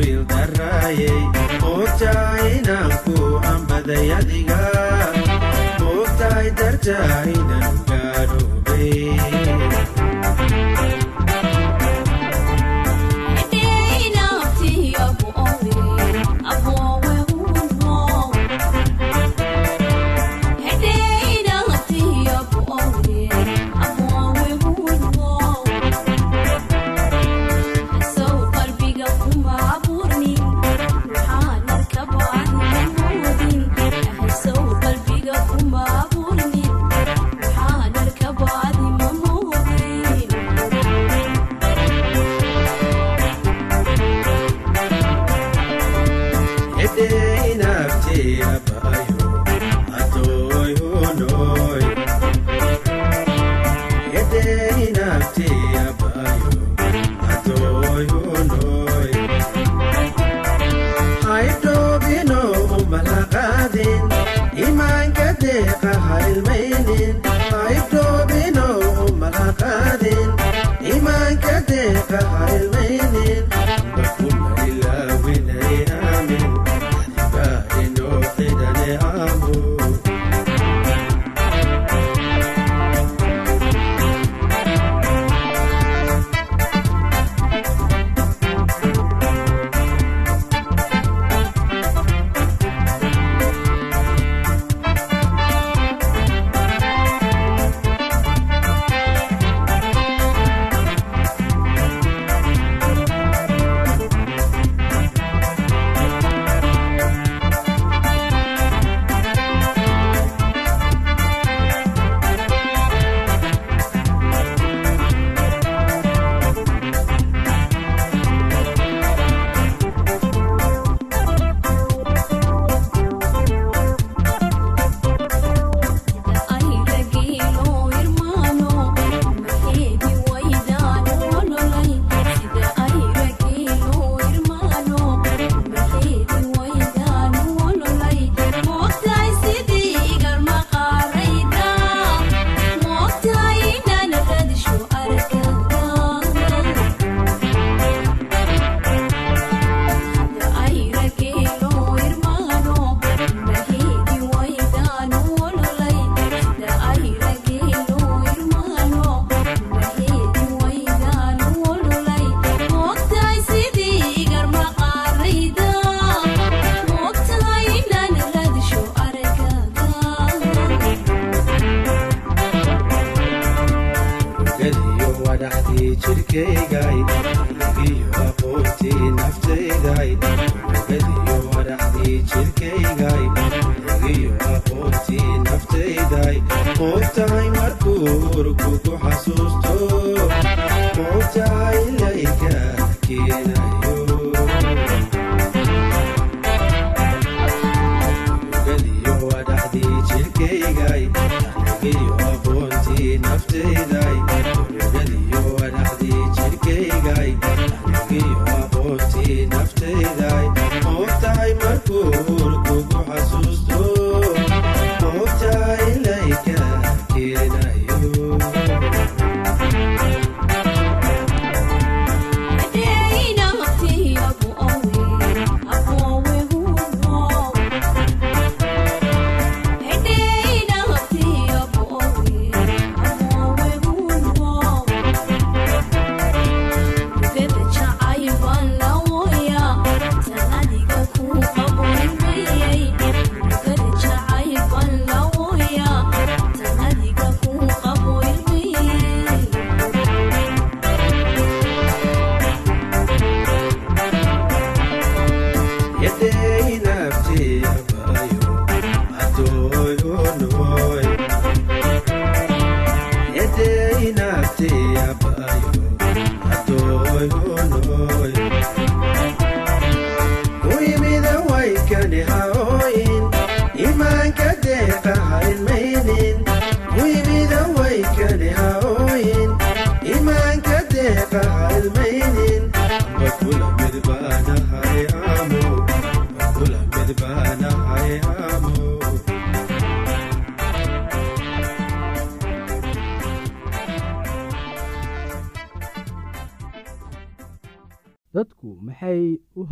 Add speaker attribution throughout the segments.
Speaker 1: wiil dharaayey quutaay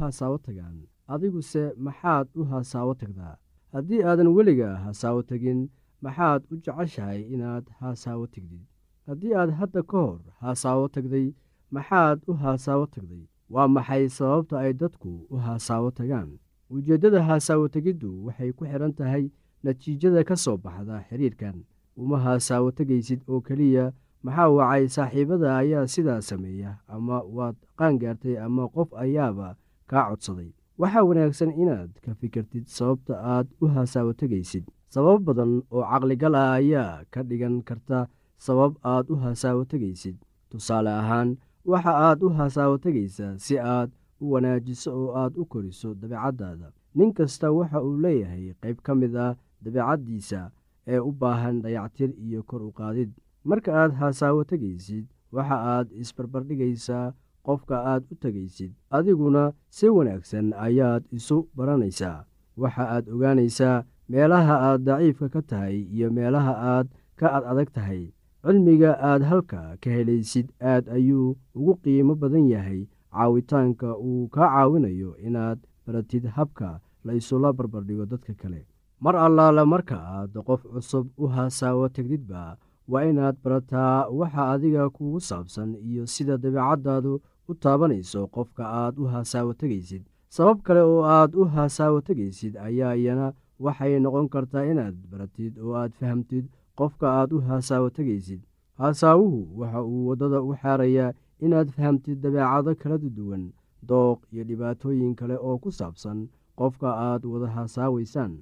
Speaker 1: hasaawo tagaan. Adiguse maxaad u hasaawo tagdaa? Haddii aadan weliga hasaawo tegin maxaad u jeceshahay inaad hasaawo tegdid haddii aad hadda ka hor hasaawo tagday maxaad u hasaawo tagday waa maxay sababta ay dadku u hasaawo tagaan? Ujeeddada hasaawo tegiddu waxay ku xidhan tahay natiijada ka soo baxda xidhiirkan uma hasaawo tegaysid oo keliya maxaa wacay saaxiibada ayaa sidaa sameeya ama waad qaangaartay ama qof ayaaba kaa codsaday. Waxaa wanaagsan inaad ka fikirtid sababta aad u hasaawo tegaysid sabab badan oo caqligal ah ayaa ka dhigan karta sabab aad u hasaawo tegaysid tusaale ahaan waxa aad u hasaawo tegaysaa si aad u wanaajiso oo aad u koriso dabeecaddaada. Nin kasta waxa uu leeyahay qayb ka mid ah dabeecaddiisa ee u baahan dayactir iyo kor u qaadid. Marka aad hasaawo tegaysid waxa aad isbarbardhigaysaa qofka aad u tegaysid adiguna si wanaagsan ayaad isu baranaysaa. Waxa aad ogaanaysaa meelaha aad daciifka ka tahay iyo meelaha aad ka ad adag tahay. Cilmiga aad halka ka helaysid aad ayuu ugu qiimo badan yahay. Caawitaanka uu kaa caawinayo inaad baratid habka la isula barbardhigo dadka kale. Mar allaale marka aad qof cusub u hasaawo tegdidba waa inaad barataa waxa adiga kugu saabsan iyo sida dabeecaddaadu u taabanayso qofka aad u hasaawo tegaysid. Sabab kale oo aad u hasaawo tegaysid ayaa iyana waxay noqon kartaa inaad baratid oo aad fahamtid qofka aad u hasaawo tegaysid. Hasaawuhu waxa uu waddada u xaarayaa inaad fahamtid dabeecado kala duwan dooq iyo dhibaatooyin kale oo ku saabsan qofka aad wada hasaawaysaan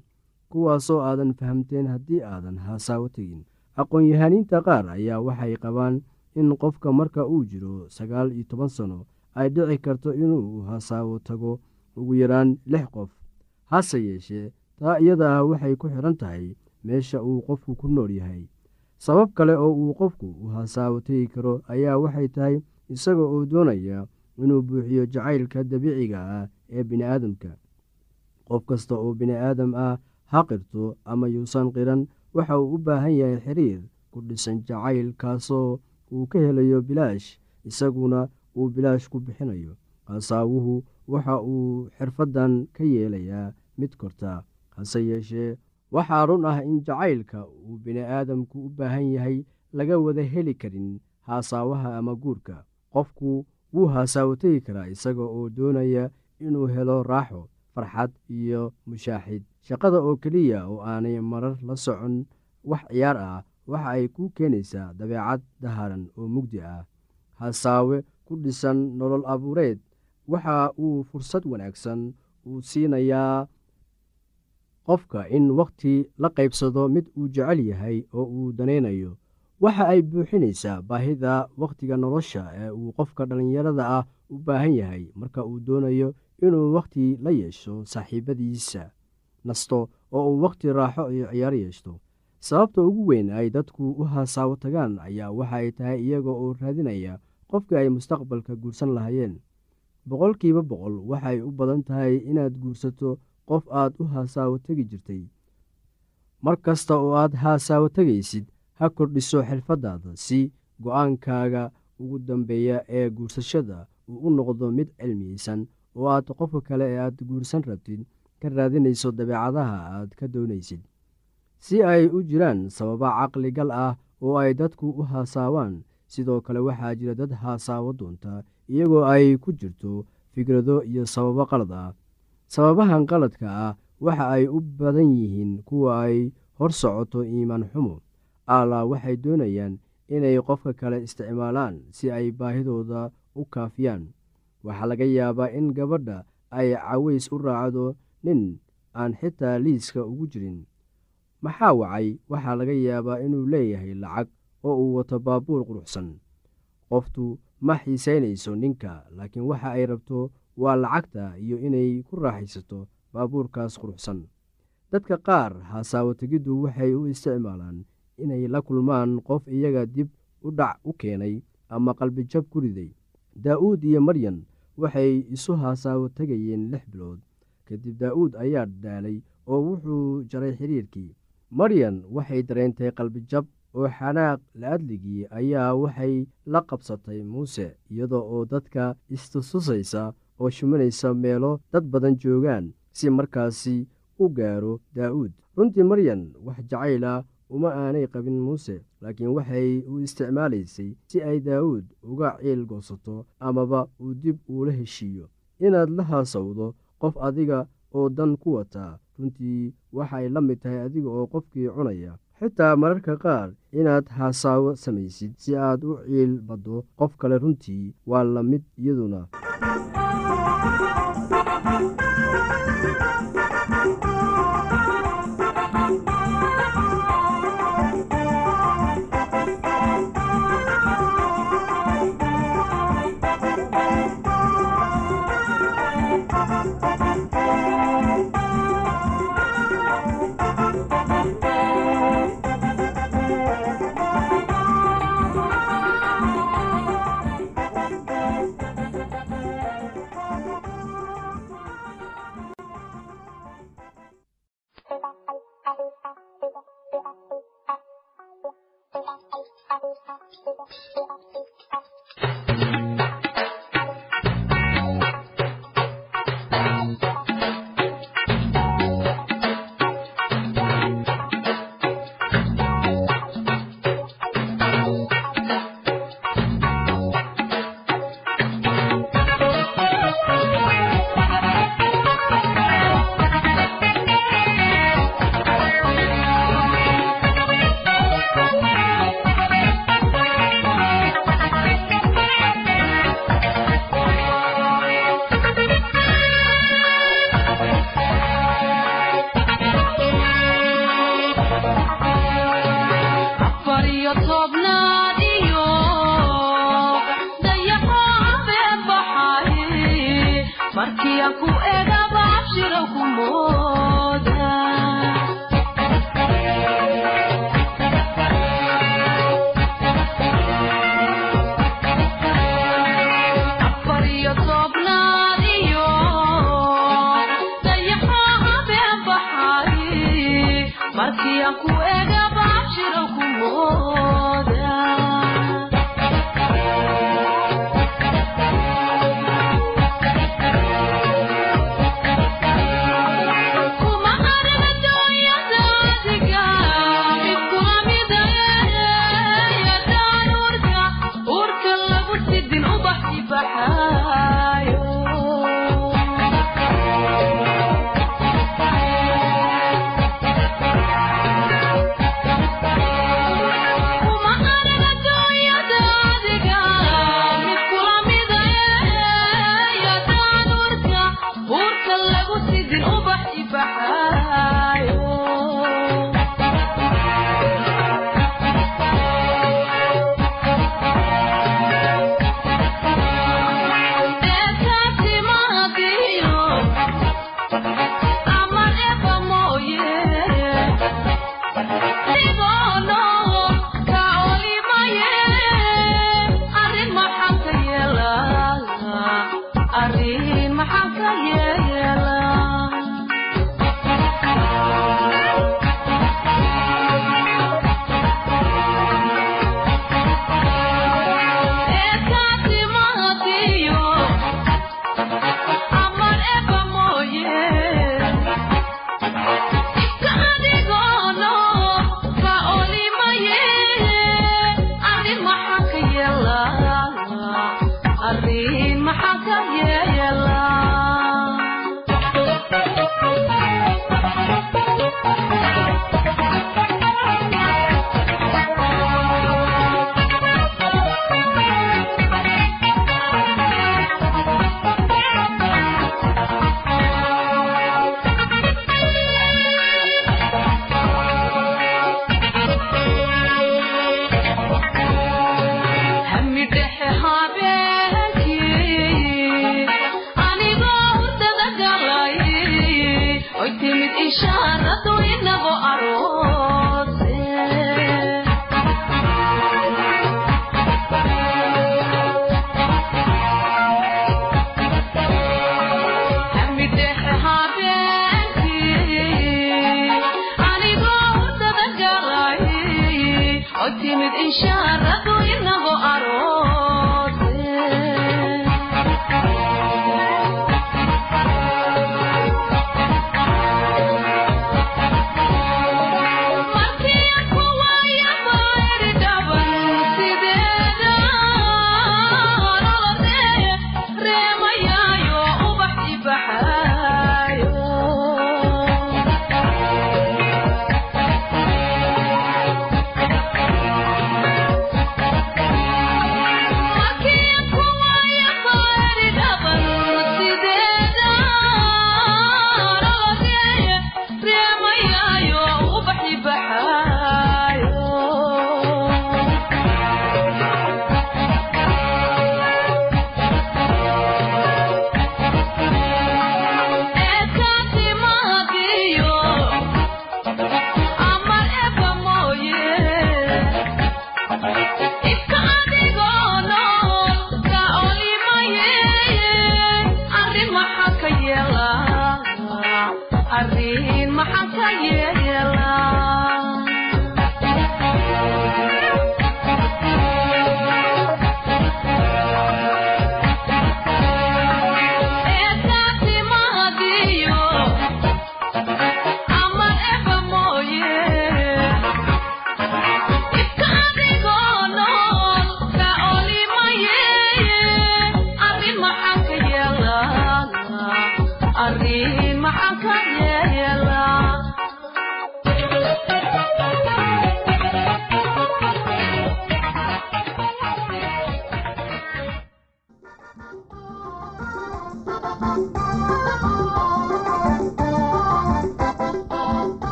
Speaker 1: kuwaasoo aadan fahamteen haddii aadan hasaawo tegin. Aqoon-yahaniinta qaar ayaa waxay qabaan in qofka marka uu jiro sagaal iyo toban sano ay dhici karto inuu hasaawo tago ugu yaraan lix qof. Hase yeeshee taa iyada ah waxay ku xidhan tahay meesha uu qofku ku nool yahay. Sabab kale oo uu qofku u hasaawo tegi karo ayaa waxay tahay isaga oo doonaya inuu buuxiyo jacaylka dabiiciga ah ee bini'aadamka. Qof kasta oo bini'aadam ah ha qirto ama yuusan qiran waxa uu u baahan yahay xiriir ku dhisan jacayl kaasoo uu ka helayo bilaash isaguna uu bilaash ku bixinayo. Hasaawuhu waxa uu xirfaddan ka yeelayaa mid korta hase yeeshee waxaa run ah in jacaylka uu bini'aadamku u baahan yahay laga wada heli karin haasaawaha ama guurka. Qofku wuu hasaawo tegi karaa isaga oo doonaya inuu helo raaxo farxad iyo mushaaxid. Shaqada oo keliya oo aanay marar la socon wax ciyaar ah waxa ay ku keenaysaa dabeecad daharan oo mugdi ah hasaawe ku dhisan nolol abuureed. Waxa uu fursad wanaagsan uu siinayaa qofka in wakhti la qaybsado mid uu jecel yahay oo uu danaynayo waxa ay buuxinaysaa baahida wakhtiga nolosha ee uu qofka dhallinyarada ah u baahan yahay marka uu doonayo inuu wakhti la yeesho saaxiibadiisa nasto oo uu wakhti raaxo iyo ciyaar yeeshto sababta ugu weyn ay dadku u hasaawo tagaan ayaa waxa ay tahay iyaga oo raadinaya qofkii ay mustaqbalka guursan lahaayeen. Boqolkiiba boqol waxay u badan tahay inaad guursato qof aad u hasaawo tegi jirtay. Mar kasta oo aad hasaawo tegaysid ha kordhiso xirfadaada si go'aankaaga ugu dambeeya ee guursashada uu u noqdo mid cilmiyeysan oo aad qofka kale ee aad guursan rabtid ka raadinayso dabeecadaha aad ka doonaysid si ay u jiraan sababa caqligal ah oo ay dadku u hasaawaan sidoo kale waxaa jira dad hasaawo doonta iyagoo ay ku jirto fikrado iyo sababo qalad ah. Sababahan qaladka ah waxa ay u badan yihiin kuwa ay hor socoto iimaan xumo allah waxay doonayaan inay qofka kale isticmaalaan si ay baahidooda u kaafiyaan. Waxaa laga yaabaa in gabadha ay caways u raacdo nin aan xitaa liiska ugu jirin maxaa wacay? Waxaa laga yaabaa inuu leeyahay lacag oo uu wato baabuur quruxsan. Qoftu ma xiisaynayso ninka laakiin waxa ay rabto waa lacagta iyo inay ku raaxaysato baabuurkaas quruxsan. Dadka qaar hasaawo tegiddu waxay u isticmaalaan inay la kulmaan qof iyaga dib u dhac u keenay ama qalbijab ku riday. Daa'uud iyo maryan waxay isu hasaawo tegayeen lix bilood. Kadib daa'uud ayaa daalay oo wuxuu jaray xiriirkii maryan waxay dareentay qalbijab oo xanaaq la-adligii ayaa waxay la qabsatay muuse iyada oo dadka istustusaysa oo shumanaysa meelo dad badan joogaan si markaasi u gaaro daa'uud runtii maryan wax jacayla uma aanay qabin muuse laakiin waxay u isticmaalaysay si ay daa'uud uga ciil goosato amaba uu dib uula heshiiyo. Inaad la haasawdo qof adiga oo dan ku wataa runtii waxay la mid tahay adiga oo qofkii cunaya. Xitaa mararka qaar inaad hasaawo samaysid si aad u ciil baddo. Qof kale runtii waa la mid iyaduna يكون
Speaker 2: Bye.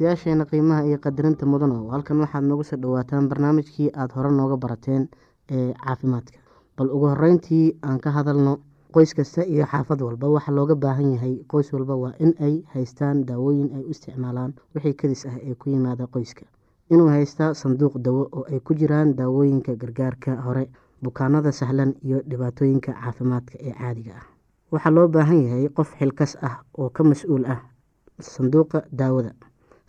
Speaker 2: Dhegeystayaasheena qiimaha iyo qadarinta mudano. Halkan waxaad noogu soo dhawaataan barnaamijkii aada hore nooga barateen ee caafimaadka. Bal ugu horeyntii aan ka hadalno qoys kasta iyo xaafad walba waxaa looga baahan yahay qoys walba waa in ay haystaan daawooyin ay u isticmaalaan wixii kadis ah ee ku yimaada qoyska. Inuu haystaa sanduuq dawo oo ay ku jiraan daawooyinka gargaarka hore bukaanada sahlan iyo dhibaatooyinka caafimaadka ee caadiga ah. Waxaa loo baahan yahay qof xilkas ah oo ka mas'uul ah sanduuqa daawada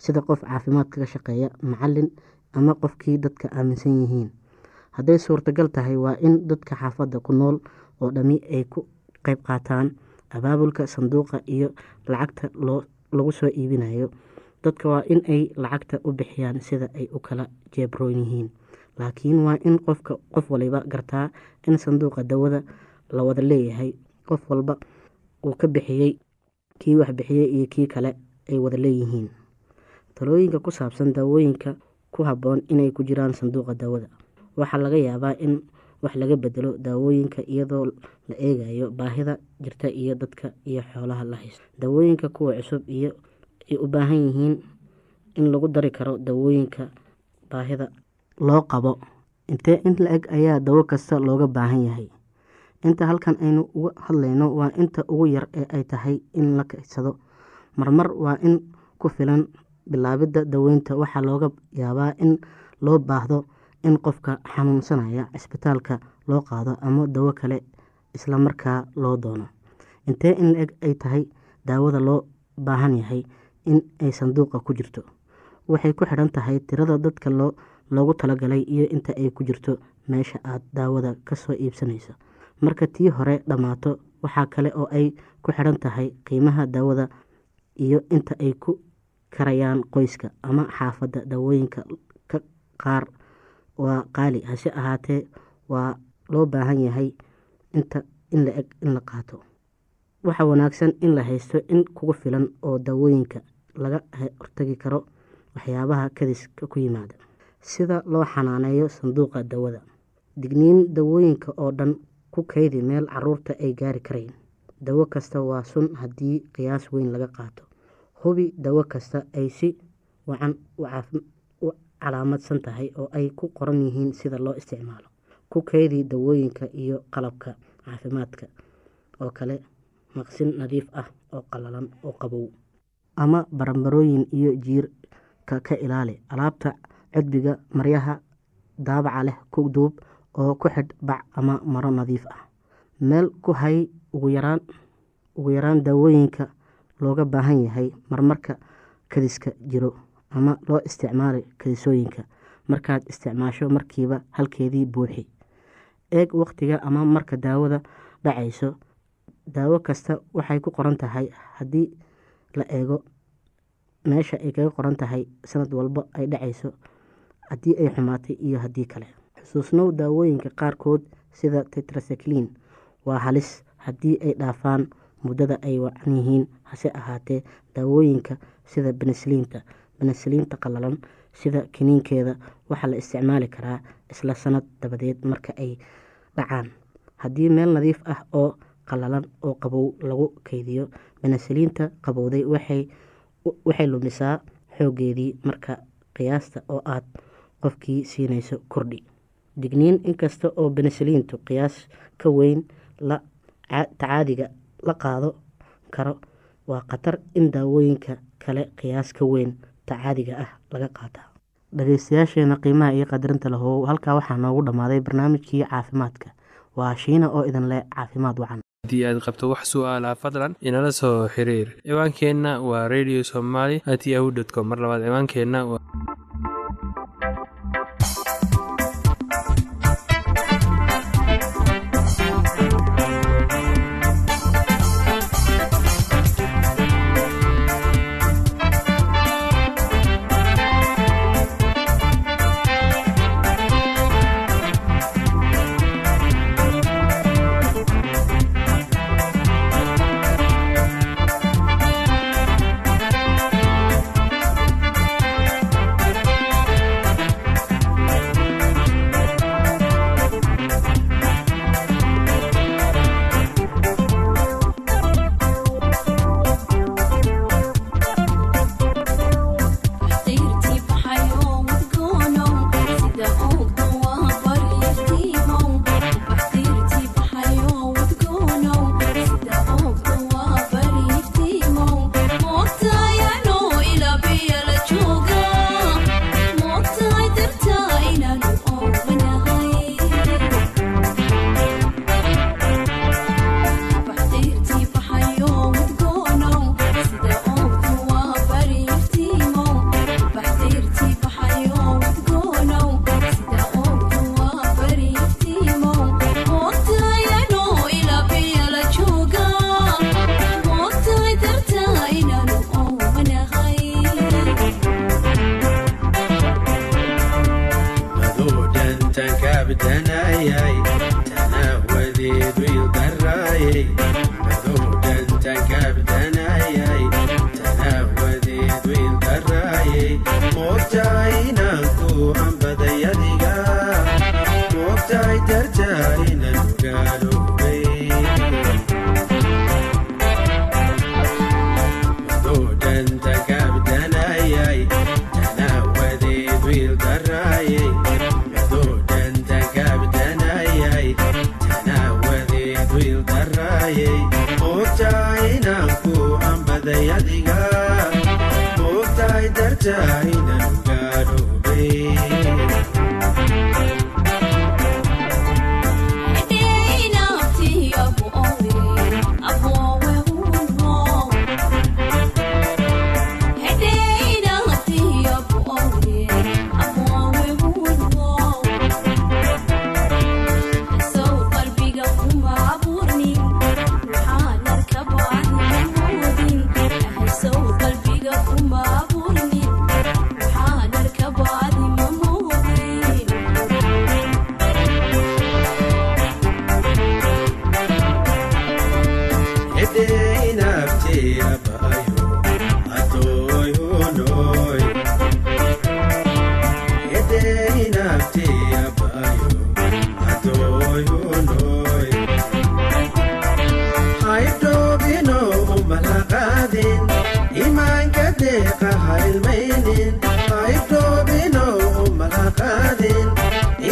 Speaker 2: sida qof caafimaad kaga shaqeeya macalin ama qofkii dadka aaminsan yihiin. Hadday suurtagal tahay waa in dadka xaafadda ku nool oo dhami ay ku qeyb qaataan abaabulka sanduuqa iyo lacagta lagu soo iibinayo. Dadka waa in ay lacagta u bixiyaan sida ay u kala jeebroon yihiin. Laakiin waa in qofka qof waliba gartaa in sanduuqa dawada la wada leeyahay. Qof walba uu ka bixiyey kii wax bixiyey iyo kii kale ay wada leeyihiin talooyinka ku saabsan daawooyinka ku habboon inay ku jiraan sanduuqa daawada. Waxaa laga yaabaa in wax laga bedelo daawooyinka iyadoo la eegayo baahida jirta iyo dadka iyo xoolaha la haysto. Daawooyinka kuwa cusub iyo ay u baahan yihiin in lagu dari karo daawooyinka baahida loo qabo. Intee in la-eg ayaa dawo kasta looga baahan yahay? Inta halkan aynu uga hadlayno waa inta ugu yar ee ay tahay in la kaysado marmar waa in ku filan bilaabidda daweynta waxaa looga yaabaa in loo baahdo in qofka xanuunsanaya cisbitaalka loo qaado ama dawo kale isla markaa loo doono. Intee in la-eg ay tahay daawada loo baahan yahay in ay sanduuqa ku jirto? Waxay ku xidhan tahay tirada dadka loo loogu talagalay iyo inta ay ku jirto meesha aad daawada ka soo iibsanayso. Marka tii hore dhammaato waxaa kale oo ay ku xidhan tahay qiimaha daawada iyo inta ay ku karayaan qoyska ama xaafadda ka qaar. Waa qaali hase ahaatee waa loo baahan yahay inta in la eg in la qaato. Waxaa wanaagsan in la haysto in kugu filan oo daawooyinka laga hortagi karo waxyaabaha kadiska ku yimaada. Sida loo xanaaneeyo sanduuqa dawada. Digniin dawooyinka oo dhan ku kaydi meel carruurta ay gaari karayn dawo kasta waa sun haddii qiyaas weyn laga qaato hubi dawo kasta ay si wacan u calaamadsan tahay oo ay ku qoran yihiin sida loo isticmaalo ku kaydi dawooyinka iyo qalabka caafimaadka oo kale maqsin nadiif ah oo qalalan oo qabow ama baranbarooyin iyo jiirka ka ilaali. Alaabta cudbiga maryaha daabaca leh ku duub oo ku xidh bac ama maro nadiif ah. Meel ku hay ugu yaraan ugu yaraan daawooyinka looga baahan yahay marmarka kadiska jiro ama loo isticmaali kadisooyinka markaad isticmaasho markiiba halkeedii buuxi. Eeg waqtiga ama marka daawada dhacayso. Daawo kasta waxay ku qoran tahay haddii la eego. Meesha ay kaga qoran tahay sanad walba ay dhacayso haddii ay xumaatay iyo haddii kale. Xusuusnow daawooyinka qaarkood sida tetracyclin waa halis haddii ay dhaafaan muddada ay wacan yihiin hase ahaatee daawooyinka sida benesliinta benesliinta qalalan sida kiniinkeeda waxaa la isticmaali karaa isla sanad dabadeed marka ay dhacaan. Haddii meel nadiif ah oo qalalan oo qabow lagu keydiyo benesliinta qabowday waxay lumisaa xoogeedii marka qiyaasta oo aad qofkii siinayso kordhi digniin inkasta oo benesliintu qiyaas ka weyn la tacaadiga la qaado karo waa khatar in daawooyinka kale qiyaas ka weyn tacaadiga ah laga qaataa. Dhageystayaasheena qiimaha iyo qadarinta lahow halkaa waxaa noogu dhammaaday barnaamijkii caafimaadka. Waa shiina oo idin leh caafimaad wacan.
Speaker 3: Haddii aad qabto wax su'aalaha fadlan inala soo xiriir. Ciwaankeenna waa radio somaly at yahu com. Mar labaad ciwaankeenna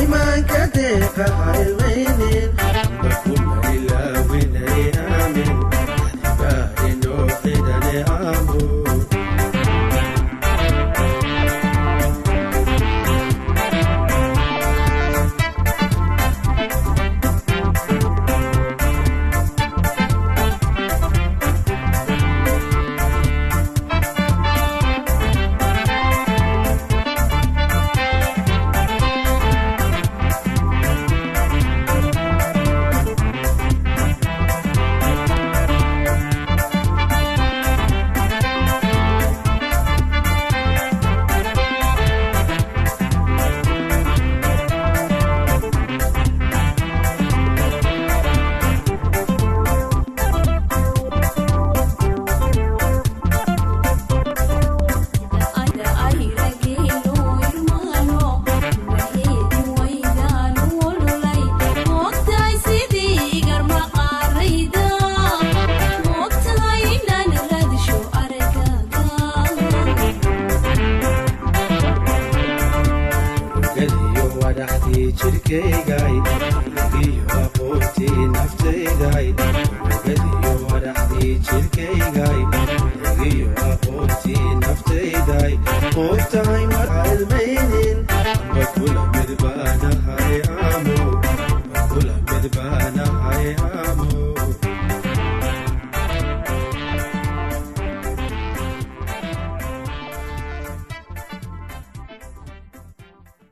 Speaker 4: imaanka deeqa